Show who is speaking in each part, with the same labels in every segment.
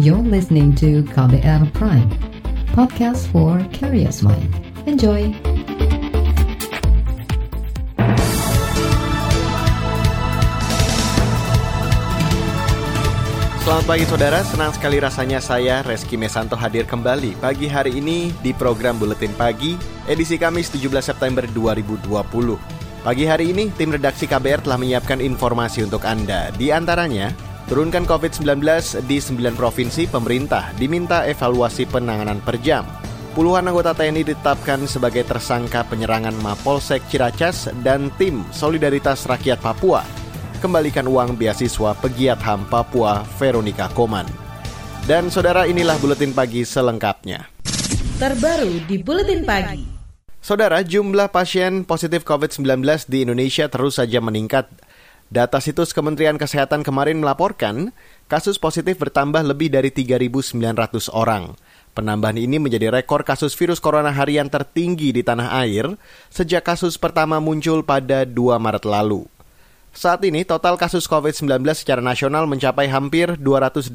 Speaker 1: You're listening to KBR Prime, podcast for curious mind. Enjoy!
Speaker 2: Selamat pagi saudara, senang sekali rasanya saya Reski Mesanto hadir kembali pagi hari ini di program Buletin Pagi edisi Kamis 17 September 2020. Pagi hari ini tim redaksi KBR telah menyiapkan informasi untuk Anda. Di antaranya, turunkan COVID-19 di 9 provinsi pemerintah diminta evaluasi penanganan per jam. Puluhan anggota TNI ditetapkan sebagai tersangka penyerangan Mapolsek Ciracas dan tim Solidaritas Rakyat Papua kembalikan uang beasiswa pegiat HAM Papua Veronica Koman. Dan saudara inilah buletin pagi selengkapnya.
Speaker 3: Terbaru di buletin pagi.
Speaker 2: Saudara, jumlah pasien positif COVID-19 di Indonesia terus saja meningkat. Data situs Kementerian Kesehatan kemarin melaporkan kasus positif bertambah lebih dari 3.900 orang. Penambahan ini menjadi rekor kasus virus corona harian tertinggi di tanah air sejak kasus pertama muncul pada 2 Maret lalu. Saat ini total kasus COVID-19 secara nasional mencapai hampir 229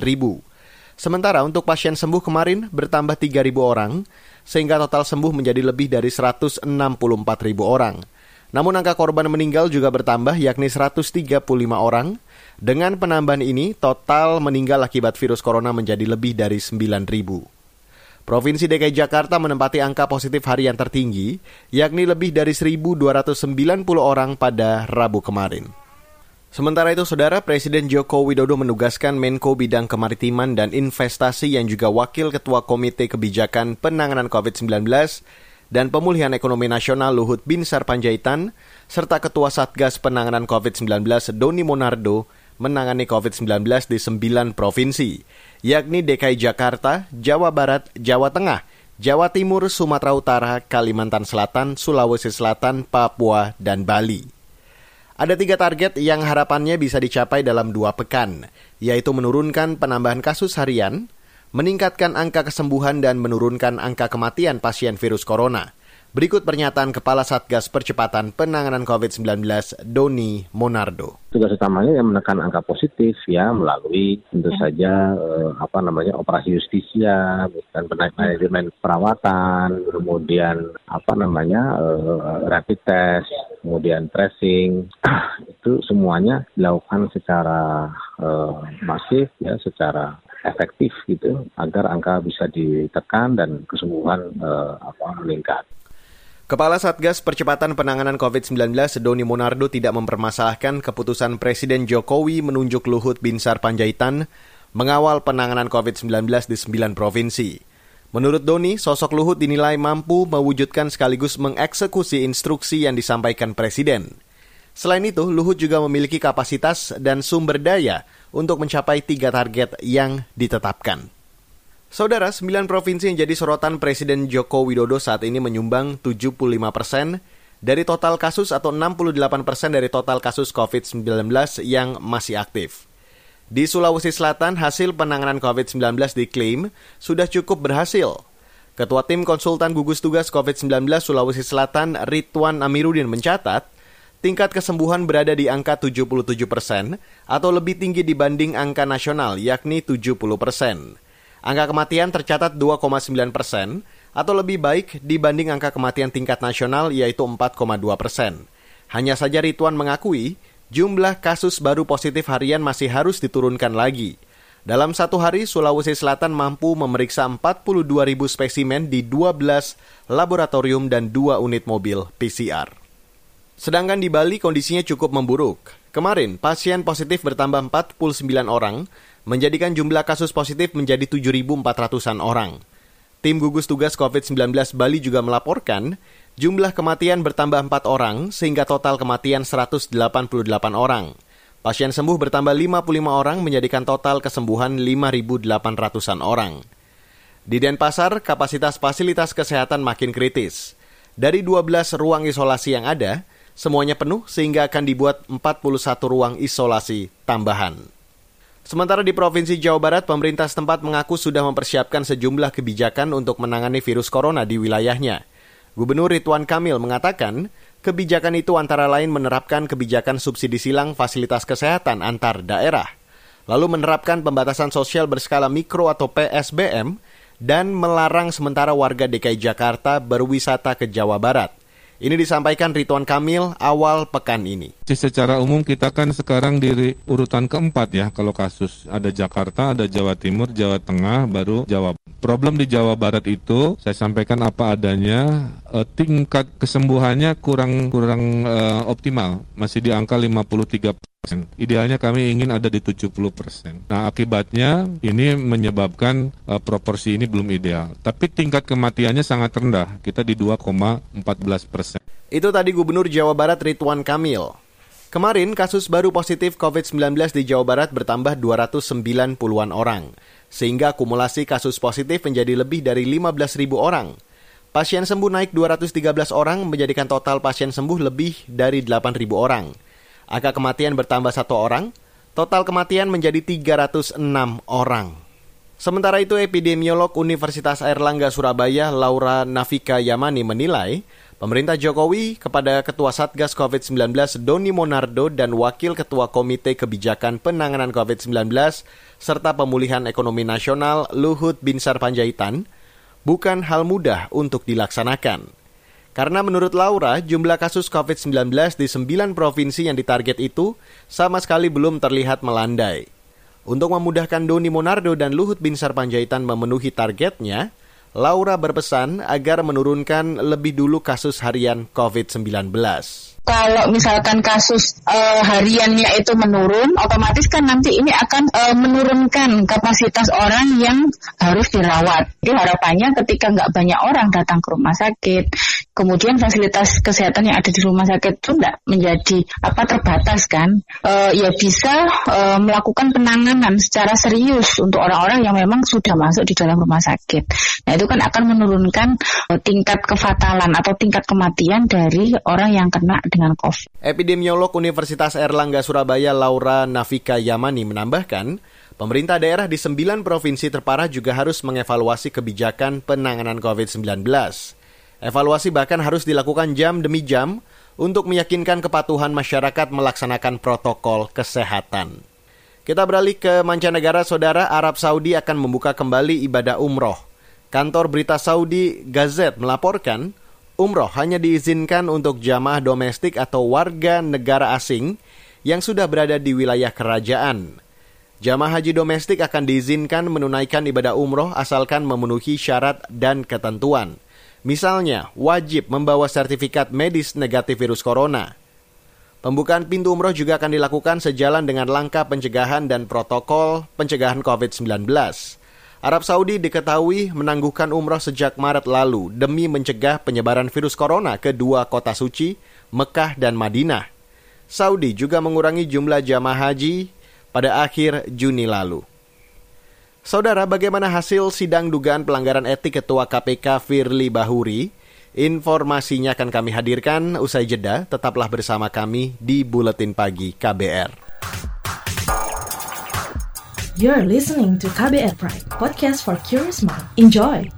Speaker 2: ribu. Sementara untuk pasien sembuh kemarin bertambah 3 ribu orang, sehingga total sembuh menjadi lebih dari 164 ribu orang. Namun angka korban meninggal juga bertambah yakni 135 orang. Dengan penambahan ini, total meninggal akibat virus corona menjadi lebih dari 9 ribu. Provinsi DKI Jakarta menempati angka positif harian tertinggi, yakni lebih dari 1.290 orang pada Rabu kemarin. Sementara itu, Saudara Presiden Joko Widodo menugaskan Menko Bidang Kemaritiman dan Investasi yang juga Wakil Ketua Komite Kebijakan Penanganan COVID-19 dan Pemulihan Ekonomi Nasional Luhut Binsar Panjaitan, serta Ketua Satgas Penanganan COVID-19 Doni Monardo menangani COVID-19 di sembilan provinsi, yakni DKI Jakarta, Jawa Barat, Jawa Tengah, Jawa Timur, Sumatera Utara, Kalimantan Selatan, Sulawesi Selatan, Papua, dan Bali. Ada tiga target yang harapannya bisa dicapai dalam dua pekan, yaitu menurunkan penambahan kasus harian, meningkatkan angka kesembuhan dan menurunkan angka kematian pasien virus corona. Berikut pernyataan Kepala Satgas Percepatan Penanganan COVID-19 Doni Monardo.
Speaker 4: Tugas utamanya yang menekan angka positif ya melalui tentu saja eh, apa namanya operasi justisia, dan manajemen perawatan, kemudian apa namanya eh, rapid test, kemudian tracing itu semuanya dilakukan secara eh, masif ya secara efektif gitu agar angka bisa ditekan dan kesembuhan eh, apa meningkat.
Speaker 2: Kepala Satgas Percepatan Penanganan COVID-19 Doni Monardo tidak mempermasalahkan keputusan Presiden Jokowi menunjuk Luhut Binsar Panjaitan mengawal penanganan COVID-19 di sembilan provinsi. Menurut Doni, sosok Luhut dinilai mampu mewujudkan sekaligus mengeksekusi instruksi yang disampaikan Presiden. Selain itu, Luhut juga memiliki kapasitas dan sumber daya untuk mencapai tiga target yang ditetapkan. Saudara, sembilan provinsi yang jadi sorotan Presiden Joko Widodo saat ini menyumbang 75 persen dari total kasus atau 68 persen dari total kasus COVID-19 yang masih aktif. Di Sulawesi Selatan, hasil penanganan COVID-19 diklaim sudah cukup berhasil. Ketua Tim Konsultan Gugus Tugas COVID-19 Sulawesi Selatan, Ridwan Amiruddin mencatat, tingkat kesembuhan berada di angka 77 persen atau lebih tinggi dibanding angka nasional yakni 70 persen. Angka kematian tercatat 2,9 persen atau lebih baik dibanding angka kematian tingkat nasional yaitu 4,2 persen. Hanya saja Rituan mengakui jumlah kasus baru positif harian masih harus diturunkan lagi. Dalam satu hari, Sulawesi Selatan mampu memeriksa 42 ribu spesimen di 12 laboratorium dan 2 unit mobil PCR. Sedangkan di Bali kondisinya cukup memburuk. Kemarin, pasien positif bertambah 49 orang, menjadikan jumlah kasus positif menjadi 7.400-an orang. Tim gugus tugas COVID-19 Bali juga melaporkan jumlah kematian bertambah 4 orang sehingga total kematian 188 orang. Pasien sembuh bertambah 55 orang menjadikan total kesembuhan 5.800-an orang. Di Denpasar, kapasitas fasilitas kesehatan makin kritis. Dari 12 ruang isolasi yang ada, semuanya penuh sehingga akan dibuat 41 ruang isolasi tambahan. Sementara di Provinsi Jawa Barat, pemerintah setempat mengaku sudah mempersiapkan sejumlah kebijakan untuk menangani virus corona di wilayahnya. Gubernur Ridwan Kamil mengatakan, kebijakan itu antara lain menerapkan kebijakan subsidi silang fasilitas kesehatan antar daerah. lalu menerapkan pembatasan sosial berskala mikro atau PSBM, dan melarang sementara warga DKI Jakarta berwisata ke Jawa Barat. Ini disampaikan Ridwan Kamil awal pekan ini.
Speaker 5: Secara umum kita kan sekarang di urutan keempat ya kalau kasus. Ada Jakarta, ada Jawa Timur, Jawa Tengah, baru Jawa. Problem di Jawa Barat itu saya sampaikan apa adanya, eh, tingkat kesembuhannya kurang kurang eh, optimal, masih di angka 53 Idealnya kami ingin ada di 70 persen. Nah akibatnya ini menyebabkan uh, proporsi ini belum ideal. Tapi tingkat kematiannya sangat rendah. Kita di 2,14 persen.
Speaker 2: Itu tadi Gubernur Jawa Barat Ridwan Kamil. Kemarin kasus baru positif COVID-19 di Jawa Barat bertambah 290-an orang. Sehingga akumulasi kasus positif menjadi lebih dari 15.000 orang. Pasien sembuh naik 213 orang menjadikan total pasien sembuh lebih dari 8.000 orang. Angka kematian bertambah satu orang, total kematian menjadi 306 orang. Sementara itu, epidemiolog Universitas Airlangga Surabaya, Laura Navika Yamani menilai, pemerintah Jokowi kepada Ketua Satgas COVID-19 Doni Monardo dan Wakil Ketua Komite Kebijakan Penanganan COVID-19 serta Pemulihan Ekonomi Nasional Luhut Binsar Panjaitan bukan hal mudah untuk dilaksanakan. Karena menurut Laura, jumlah kasus COVID-19 di sembilan provinsi yang ditarget itu sama sekali belum terlihat melandai. Untuk memudahkan Doni Monardo dan Luhut Binsar Panjaitan memenuhi targetnya, Laura berpesan agar menurunkan lebih dulu kasus harian COVID-19
Speaker 6: kalau misalkan kasus uh, hariannya itu menurun, otomatis kan nanti ini akan uh, menurunkan kapasitas orang yang harus dirawat. Jadi harapannya ketika nggak banyak orang datang ke rumah sakit, kemudian fasilitas kesehatan yang ada di rumah sakit itu tidak menjadi apa terbatas kan, uh, ya bisa uh, melakukan penanganan secara serius untuk orang-orang yang memang sudah masuk di dalam rumah sakit. Nah itu kan akan menurunkan uh, tingkat kefatalan atau tingkat kematian dari orang yang kena dengan COVID.
Speaker 2: Epidemiolog Universitas Erlangga Surabaya Laura Navika Yamani menambahkan, pemerintah daerah di sembilan provinsi terparah juga harus mengevaluasi kebijakan penanganan COVID-19. Evaluasi bahkan harus dilakukan jam demi jam untuk meyakinkan kepatuhan masyarakat melaksanakan protokol kesehatan. Kita beralih ke mancanegara, saudara Arab Saudi akan membuka kembali ibadah umroh. Kantor berita Saudi Gazette melaporkan, umroh hanya diizinkan untuk jamaah domestik atau warga negara asing yang sudah berada di wilayah kerajaan. Jamaah haji domestik akan diizinkan menunaikan ibadah umroh asalkan memenuhi syarat dan ketentuan. Misalnya, wajib membawa sertifikat medis negatif virus corona. Pembukaan pintu umroh juga akan dilakukan sejalan dengan langkah pencegahan dan protokol pencegahan COVID-19. Arab Saudi diketahui menangguhkan umroh sejak Maret lalu demi mencegah penyebaran virus corona ke dua kota suci, Mekah dan Madinah. Saudi juga mengurangi jumlah jamaah haji pada akhir Juni lalu. Saudara, bagaimana hasil sidang dugaan pelanggaran etik Ketua KPK Firly Bahuri? Informasinya akan kami hadirkan usai jeda. Tetaplah bersama kami di Buletin Pagi KBR.
Speaker 3: You're listening to KBR Pride, podcast for curious mind. Enjoy!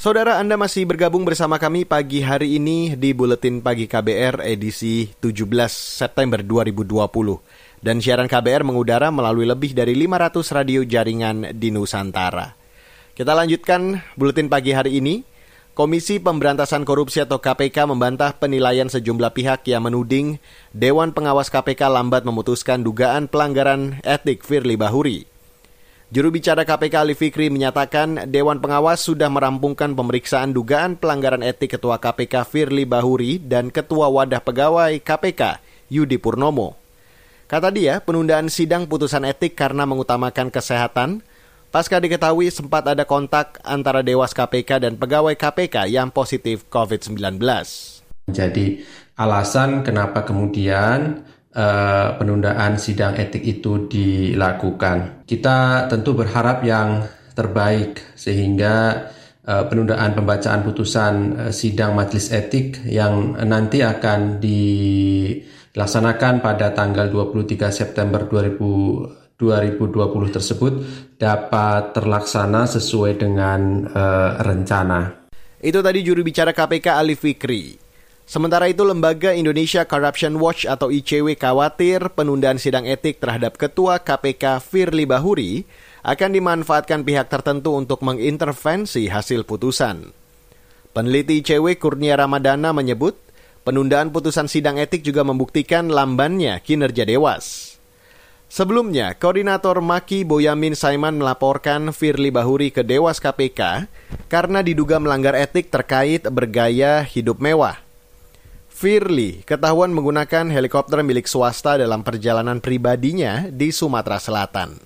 Speaker 2: Saudara Anda masih bergabung bersama kami pagi hari ini di Buletin Pagi KBR edisi 17 September 2020. Dan siaran KBR mengudara melalui lebih dari 500 radio jaringan di Nusantara. Kita lanjutkan Buletin Pagi hari ini. Komisi Pemberantasan Korupsi atau KPK membantah penilaian sejumlah pihak yang menuding Dewan Pengawas KPK lambat memutuskan dugaan pelanggaran etik Firly Bahuri. Juru bicara KPK Ali Fikri menyatakan Dewan Pengawas sudah merampungkan pemeriksaan dugaan pelanggaran etik Ketua KPK Firly Bahuri dan Ketua Wadah Pegawai KPK Yudi Purnomo. Kata dia, penundaan sidang putusan etik karena mengutamakan kesehatan, pasca diketahui sempat ada kontak antara Dewas KPK dan pegawai KPK yang positif COVID-19.
Speaker 7: Jadi alasan kenapa kemudian uh, penundaan sidang etik itu dilakukan. Kita tentu berharap yang terbaik sehingga uh, penundaan pembacaan putusan uh, sidang majelis etik yang nanti akan di dilaksanakan pada tanggal 23 September 2000, 2020 tersebut dapat terlaksana sesuai dengan rencana.
Speaker 2: Itu tadi juru bicara KPK Ali Fikri. Sementara itu, Lembaga Indonesia Corruption Watch atau ICW khawatir penundaan sidang etik terhadap Ketua KPK Firly Bahuri akan dimanfaatkan pihak tertentu untuk mengintervensi hasil putusan. Peneliti ICW Kurnia Ramadana menyebut, penundaan putusan sidang etik juga membuktikan lambannya kinerja Dewas. Sebelumnya, Koordinator Maki Boyamin Saiman melaporkan Firly Bahuri ke Dewas KPK karena diduga melanggar etik terkait bergaya hidup mewah. Firly ketahuan menggunakan helikopter milik swasta dalam perjalanan pribadinya di Sumatera Selatan.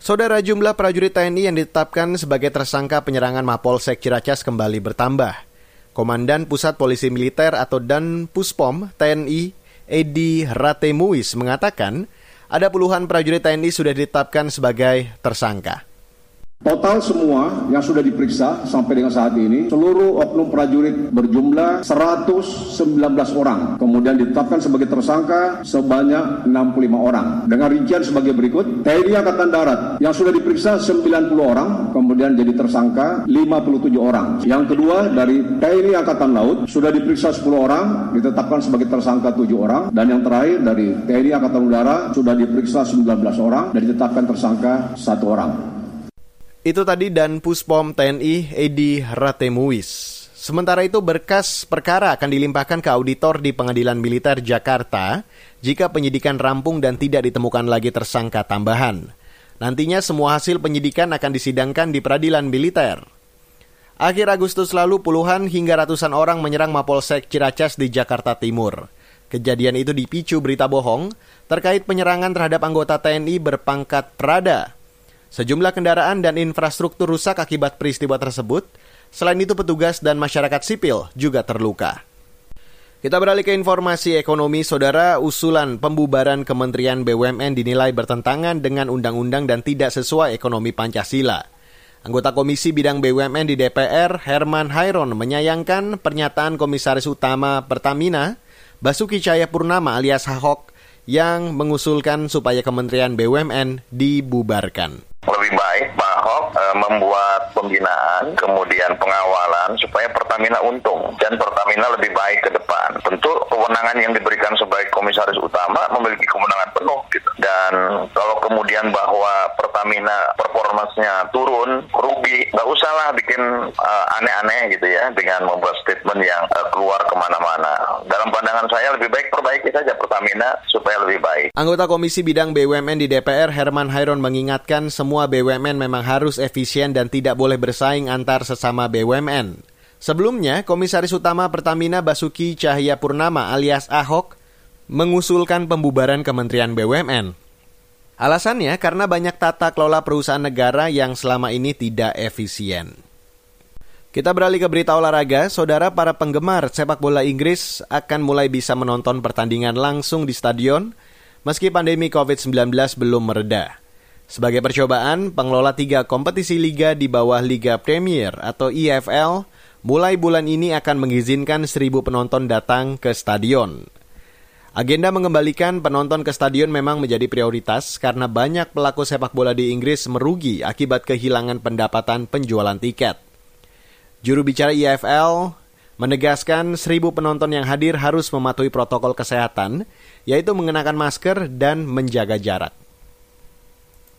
Speaker 2: Saudara jumlah prajurit TNI yang ditetapkan sebagai tersangka penyerangan Mapolsek Ciracas kembali bertambah. Komandan Pusat Polisi Militer atau Dan Puspom TNI Edi Ratemuis mengatakan ada puluhan prajurit TNI sudah ditetapkan sebagai tersangka.
Speaker 8: Total semua yang sudah diperiksa sampai dengan saat ini, seluruh oknum prajurit berjumlah 119 orang. Kemudian ditetapkan sebagai tersangka sebanyak 65 orang. Dengan rincian sebagai berikut, TNI Angkatan Darat yang sudah diperiksa 90 orang, kemudian jadi tersangka 57 orang. Yang kedua dari TNI Angkatan Laut sudah diperiksa 10 orang, ditetapkan sebagai tersangka 7 orang. Dan yang terakhir dari TNI Angkatan Udara sudah diperiksa 19 orang dan ditetapkan tersangka satu orang.
Speaker 2: Itu tadi dan Puspom TNI Edi Ratemuis. Sementara itu berkas perkara akan dilimpahkan ke auditor di Pengadilan Militer Jakarta jika penyidikan rampung dan tidak ditemukan lagi tersangka tambahan. Nantinya semua hasil penyidikan akan disidangkan di peradilan militer. Akhir Agustus lalu puluhan hingga ratusan orang menyerang Mapolsek Ciracas di Jakarta Timur. Kejadian itu dipicu berita bohong terkait penyerangan terhadap anggota TNI berpangkat Prada Sejumlah kendaraan dan infrastruktur rusak akibat peristiwa tersebut. Selain itu petugas dan masyarakat sipil juga terluka. Kita beralih ke informasi ekonomi, saudara. Usulan pembubaran Kementerian BUMN dinilai bertentangan dengan undang-undang dan tidak sesuai ekonomi Pancasila. Anggota Komisi Bidang BUMN di DPR, Herman Hairon, menyayangkan pernyataan Komisaris Utama Pertamina, Basuki Cahayapurnama alias Ahok, yang mengusulkan supaya Kementerian BUMN dibubarkan
Speaker 9: lebih baik Pak Ahok e, membuat pembinaan, kemudian pengawalan supaya Pertamina untung dan Pertamina lebih baik ke depan. Tentu kewenangan yang diberikan sebagai komisaris utama memiliki kewenangan penuh gitu. Dan kalau kemudian bahwa Pertamina performanya turun, rugi, nggak usahlah bikin uh, aneh-aneh gitu ya dengan membuat statement yang uh, keluar ke mana-mana. Dalam pandangan saya lebih baik perbaiki saja Pertamina supaya lebih baik.
Speaker 2: Anggota Komisi Bidang BUMN di DPR Herman Hairon mengingatkan semua semua BUMN memang harus efisien dan tidak boleh bersaing antar sesama BUMN. Sebelumnya, Komisaris Utama Pertamina Basuki Cahaya Purnama alias Ahok mengusulkan pembubaran Kementerian BUMN. Alasannya karena banyak tata kelola perusahaan negara yang selama ini tidak efisien. Kita beralih ke berita olahraga, saudara para penggemar sepak bola Inggris akan mulai bisa menonton pertandingan langsung di stadion meski pandemi COVID-19 belum mereda. Sebagai percobaan, pengelola tiga kompetisi liga di bawah Liga Premier atau EFL mulai bulan ini akan mengizinkan seribu penonton datang ke stadion. Agenda mengembalikan penonton ke stadion memang menjadi prioritas karena banyak pelaku sepak bola di Inggris merugi akibat kehilangan pendapatan penjualan tiket. Juru bicara EFL menegaskan seribu penonton yang hadir harus mematuhi protokol kesehatan, yaitu mengenakan masker dan menjaga jarak.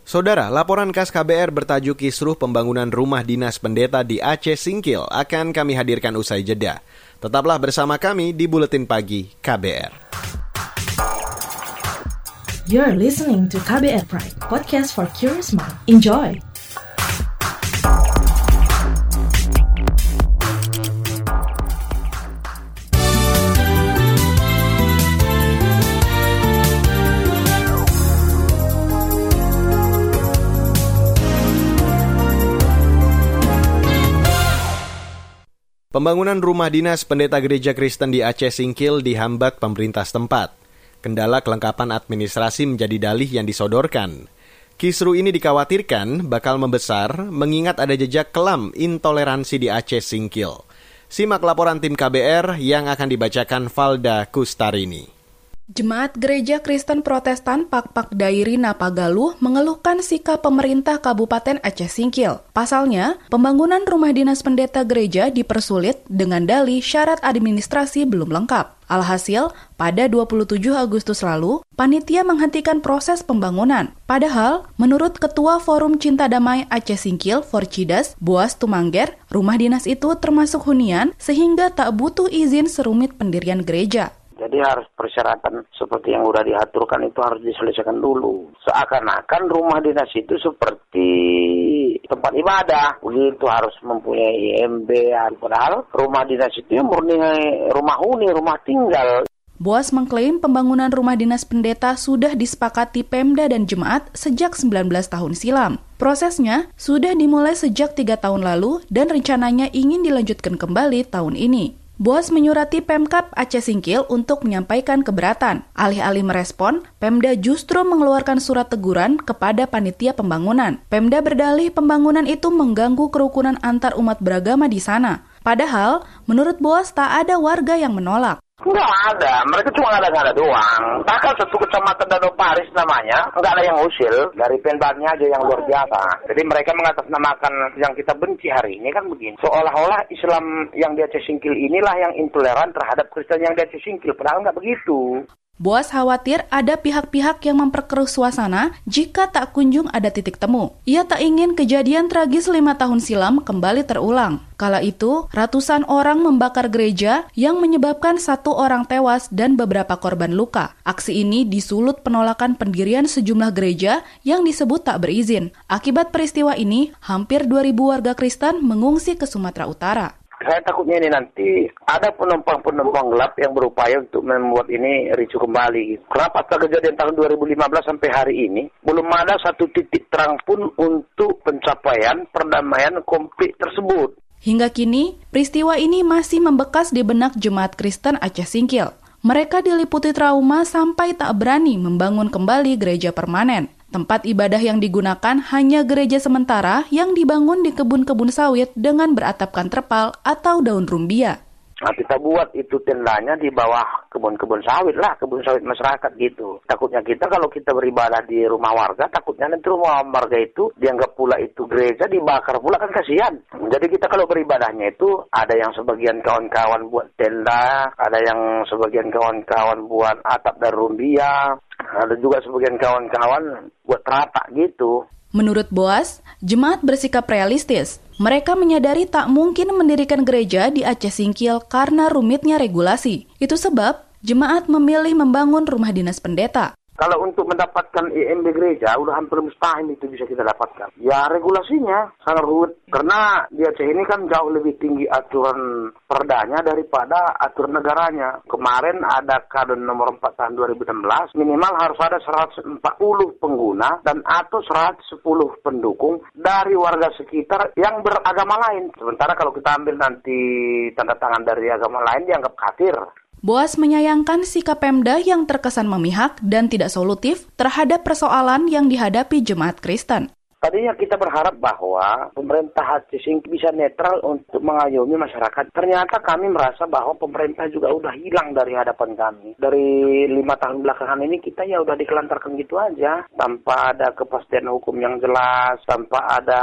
Speaker 2: Saudara, laporan khas KBR bertajuk Kisruh Pembangunan Rumah Dinas Pendeta di Aceh Singkil akan kami hadirkan usai jeda. Tetaplah bersama kami di Buletin Pagi KBR.
Speaker 3: You're listening to KBR Pride, podcast for curious mind. Enjoy!
Speaker 2: Pembangunan rumah dinas pendeta gereja Kristen di Aceh Singkil dihambat pemerintah setempat. Kendala kelengkapan administrasi menjadi dalih yang disodorkan. Kisru ini dikhawatirkan bakal membesar mengingat ada jejak kelam intoleransi di Aceh Singkil. Simak laporan tim KBR yang akan dibacakan Valda Kustarini.
Speaker 10: Jemaat Gereja Kristen Protestan Pakpak Dairi Napagaluh mengeluhkan sikap pemerintah Kabupaten Aceh Singkil. Pasalnya, pembangunan rumah dinas pendeta gereja dipersulit dengan dali syarat administrasi belum lengkap. Alhasil, pada 27 Agustus lalu, panitia menghentikan proses pembangunan. Padahal, menurut Ketua Forum Cinta Damai Aceh Singkil, Forcidas, Boas Tumangger, rumah dinas itu termasuk hunian sehingga tak butuh izin serumit pendirian gereja.
Speaker 11: Jadi harus persyaratan seperti yang sudah diaturkan itu harus diselesaikan dulu. Seakan-akan rumah dinas itu seperti tempat ibadah. Begitu harus mempunyai IMB. Padahal rumah dinas itu murni rumah huni, rumah tinggal.
Speaker 10: Boas mengklaim pembangunan rumah dinas pendeta sudah disepakati Pemda dan Jemaat sejak 19 tahun silam. Prosesnya sudah dimulai sejak tiga tahun lalu dan rencananya ingin dilanjutkan kembali tahun ini. Boas menyurati Pemkap Aceh Singkil untuk menyampaikan keberatan. Alih-alih merespon, Pemda justru mengeluarkan surat teguran kepada panitia pembangunan. Pemda berdalih pembangunan itu mengganggu kerukunan antar umat beragama di sana. Padahal, menurut Boas tak ada warga yang menolak.
Speaker 11: Enggak ada, mereka cuma ada-ada doang. Bahkan satu kecamatan Danau Paris namanya, enggak ada yang usil. Dari penbannya aja yang luar biasa. Jadi mereka mengatasnamakan yang kita benci hari ini kan begini. Seolah-olah Islam yang di Aceh Singkil inilah yang intoleran terhadap Kristen yang di Aceh Singkil. Padahal enggak begitu.
Speaker 10: Boas khawatir ada pihak-pihak yang memperkeruh suasana jika tak kunjung ada titik temu. Ia tak ingin kejadian tragis lima tahun silam kembali terulang. Kala itu, ratusan orang membakar gereja yang menyebabkan satu orang tewas dan beberapa korban luka. Aksi ini disulut penolakan pendirian sejumlah gereja yang disebut tak berizin. Akibat peristiwa ini, hampir 2000 warga Kristen mengungsi ke Sumatera Utara
Speaker 11: saya takutnya ini nanti ada penumpang-penumpang gelap yang berupaya untuk membuat ini ricu kembali. Kenapa kejadian tahun 2015 sampai hari ini belum ada satu titik terang pun untuk pencapaian perdamaian konflik tersebut.
Speaker 10: Hingga kini, peristiwa ini masih membekas di benak jemaat Kristen Aceh Singkil. Mereka diliputi trauma sampai tak berani membangun kembali gereja permanen. Tempat ibadah yang digunakan hanya gereja sementara yang dibangun di kebun-kebun sawit dengan beratapkan terpal atau daun rumbia.
Speaker 11: Nah, kita buat itu tendanya di bawah kebun-kebun sawit lah, kebun sawit masyarakat gitu. Takutnya kita kalau kita beribadah di rumah warga, takutnya nanti rumah warga itu dianggap pula itu gereja dibakar pula kan kasihan. Jadi kita kalau beribadahnya itu ada yang sebagian kawan-kawan buat tenda, ada yang sebagian kawan-kawan buat atap dan rumbia, ada juga sebagian kawan-kawan buat rata gitu.
Speaker 10: Menurut Boas, jemaat bersikap realistis. Mereka menyadari tak mungkin mendirikan gereja di Aceh Singkil karena rumitnya regulasi. Itu sebab jemaat memilih membangun rumah dinas pendeta.
Speaker 11: Kalau untuk mendapatkan IMB gereja, udah hampir mustahil itu bisa kita dapatkan. Ya regulasinya sangat rumit. Karena di Aceh ini kan jauh lebih tinggi aturan perdanya daripada aturan negaranya. Kemarin ada kadun nomor 4 tahun 2016, minimal harus ada 140 pengguna dan atau 110 pendukung dari warga sekitar yang beragama lain. Sementara kalau kita ambil nanti tanda tangan dari agama lain dianggap kafir.
Speaker 10: Boas menyayangkan sikap Pemda yang terkesan memihak dan tidak solutif terhadap persoalan yang dihadapi jemaat Kristen.
Speaker 11: Tadinya kita berharap bahwa pemerintah Aceh bisa netral untuk mengayomi masyarakat. Ternyata kami merasa bahwa pemerintah juga udah hilang dari hadapan kami. Dari lima tahun belakangan ini kita ya udah dikelantarkan gitu aja. Tanpa ada kepastian hukum yang jelas, tanpa ada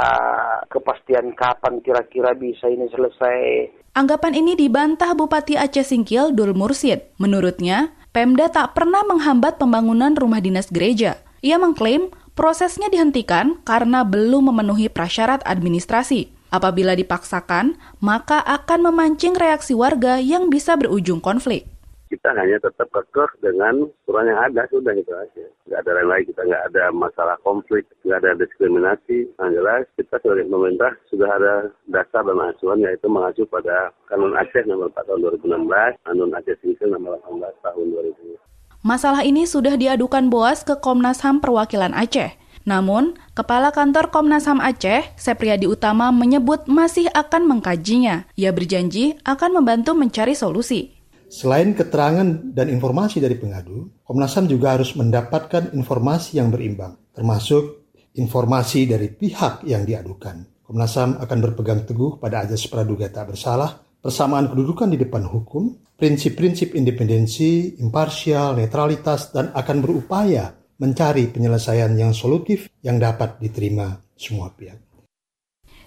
Speaker 11: kepastian kapan kira-kira bisa ini selesai.
Speaker 10: Anggapan ini dibantah Bupati Aceh Singkil Dul Mursid. Menurutnya, Pemda tak pernah menghambat pembangunan rumah dinas gereja. Ia mengklaim prosesnya dihentikan karena belum memenuhi prasyarat administrasi. Apabila dipaksakan, maka akan memancing reaksi warga yang bisa berujung konflik.
Speaker 12: Kita hanya tetap kekeh dengan aturan yang ada sudah itu aja. Nggak ada lain lagi kita nggak ada masalah konflik nggak ada diskriminasi. Yang jelas kita sebagai pemerintah sudah ada dasar dan acuan yaitu mengacu pada Kanun Aceh nomor 4 tahun 2016 Kanun Aceh Singkil nomor 18 tahun 2000
Speaker 10: Masalah ini sudah diadukan Boas ke Komnas HAM Perwakilan Aceh. Namun, Kepala Kantor Komnas HAM Aceh, Sepriadi Utama menyebut masih akan mengkajinya. Ia berjanji akan membantu mencari solusi.
Speaker 13: Selain keterangan dan informasi dari pengadu, Komnas HAM juga harus mendapatkan informasi yang berimbang, termasuk informasi dari pihak yang diadukan. Komnas HAM akan berpegang teguh pada ajas praduga tak bersalah persamaan kedudukan di depan hukum, prinsip-prinsip independensi, imparsial, netralitas, dan akan berupaya mencari penyelesaian yang solutif yang dapat diterima semua pihak.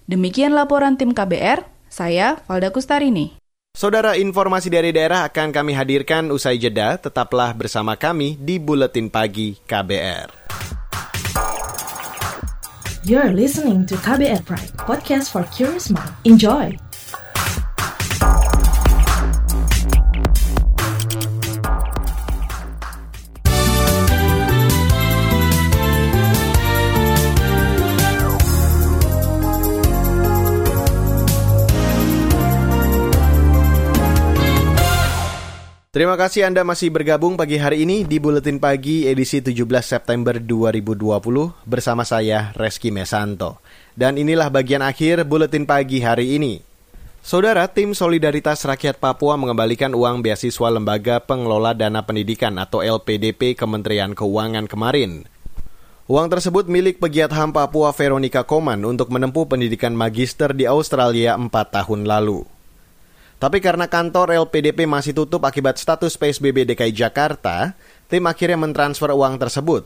Speaker 10: Demikian laporan tim KBR, saya Valda Kustarini.
Speaker 2: Saudara, informasi dari daerah akan kami hadirkan usai jeda. Tetaplah bersama kami di Buletin Pagi KBR.
Speaker 3: You're listening to KBR Pride, podcast for curious mind. Enjoy!
Speaker 2: Terima kasih Anda masih bergabung pagi hari ini di Buletin Pagi edisi 17 September 2020 bersama saya Reski Mesanto. Dan inilah bagian akhir Buletin Pagi hari ini. Saudara, tim Solidaritas Rakyat Papua mengembalikan uang beasiswa Lembaga Pengelola Dana Pendidikan atau LPDP Kementerian Keuangan kemarin. Uang tersebut milik pegiat HAM Papua Veronica Koman untuk menempuh pendidikan magister di Australia 4 tahun lalu. Tapi karena kantor LPDP masih tutup akibat status PSBB DKI Jakarta, tim akhirnya mentransfer uang tersebut.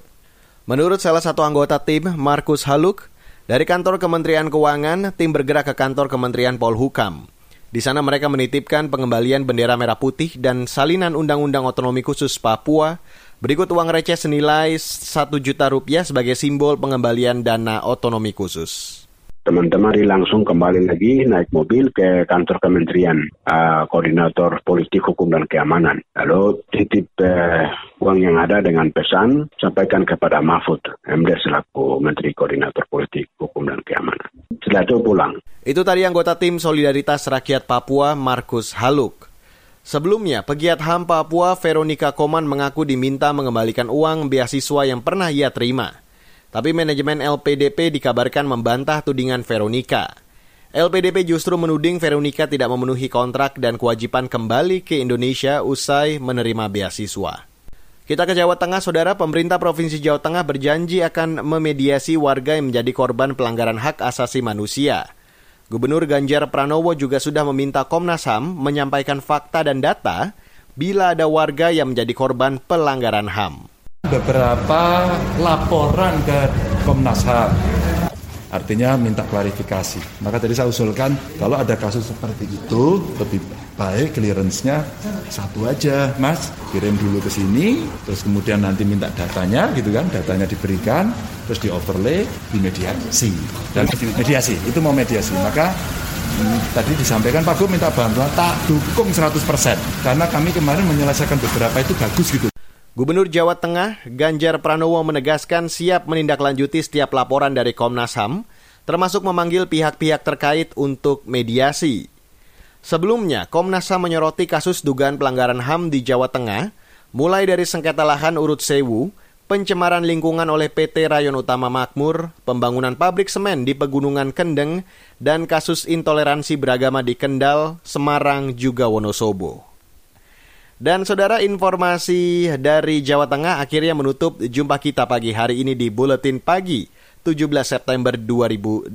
Speaker 2: Menurut salah satu anggota tim, Markus Haluk, dari kantor Kementerian Keuangan, tim bergerak ke kantor Kementerian Polhukam. Di sana mereka menitipkan pengembalian bendera merah putih dan salinan Undang-Undang Otonomi Khusus Papua, berikut uang receh senilai 1 juta rupiah sebagai simbol pengembalian dana otonomi khusus
Speaker 14: teman-teman langsung kembali lagi naik mobil ke kantor kementerian uh, koordinator politik hukum dan keamanan. Lalu titip uh, uang yang ada dengan pesan sampaikan kepada Mahfud MD selaku menteri koordinator politik hukum dan keamanan. Setelah itu pulang.
Speaker 2: Itu tadi anggota tim solidaritas rakyat Papua Markus Haluk. Sebelumnya, pegiat HAM Papua Veronica Koman mengaku diminta mengembalikan uang beasiswa yang pernah ia terima. Tapi manajemen LPDP dikabarkan membantah tudingan Veronica. LPDP justru menuding Veronica tidak memenuhi kontrak dan kewajiban kembali ke Indonesia usai menerima beasiswa. Kita ke Jawa Tengah, Saudara. Pemerintah Provinsi Jawa Tengah berjanji akan memediasi warga yang menjadi korban pelanggaran hak asasi manusia. Gubernur Ganjar Pranowo juga sudah meminta Komnas HAM menyampaikan fakta dan data bila ada warga yang menjadi korban pelanggaran HAM
Speaker 15: beberapa laporan ke Komnas HAM. Artinya minta klarifikasi. Maka tadi saya usulkan kalau ada kasus seperti itu lebih baik clearance-nya satu aja, Mas. Kirim dulu ke sini, terus kemudian nanti minta datanya gitu kan, datanya diberikan, terus di overlay, di mediasi. Dan mediasi, itu mau mediasi. Maka hmm, tadi disampaikan Pak Gub minta bantuan, tak dukung 100% karena kami kemarin menyelesaikan beberapa itu bagus gitu.
Speaker 2: Gubernur Jawa Tengah Ganjar Pranowo menegaskan siap menindaklanjuti setiap laporan dari Komnas HAM, termasuk memanggil pihak-pihak terkait untuk mediasi. Sebelumnya, Komnas HAM menyoroti kasus dugaan pelanggaran HAM di Jawa Tengah, mulai dari sengketa lahan urut sewu, pencemaran lingkungan oleh PT Rayon Utama Makmur, pembangunan pabrik semen di Pegunungan Kendeng, dan kasus intoleransi beragama di Kendal, Semarang, juga Wonosobo. Dan saudara informasi dari Jawa Tengah akhirnya menutup jumpa kita pagi hari ini di Buletin Pagi 17 September 2020.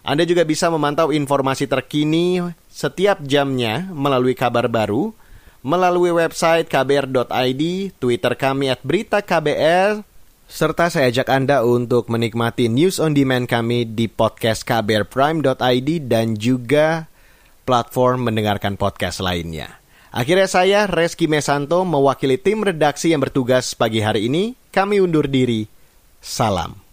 Speaker 2: Anda juga bisa memantau informasi terkini setiap jamnya melalui kabar baru, melalui website kbr.id, Twitter kami at berita KBR, serta saya ajak Anda untuk menikmati news on demand kami di podcast kbrprime.id dan juga platform mendengarkan podcast lainnya. Akhirnya saya, Reski Mesanto, mewakili tim redaksi yang bertugas pagi hari ini. Kami undur diri. Salam.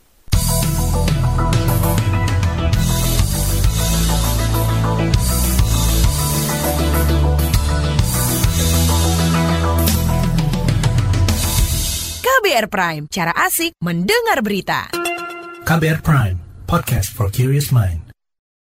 Speaker 16: KBR Prime, cara asik mendengar berita.
Speaker 17: KBR Prime, podcast for curious mind.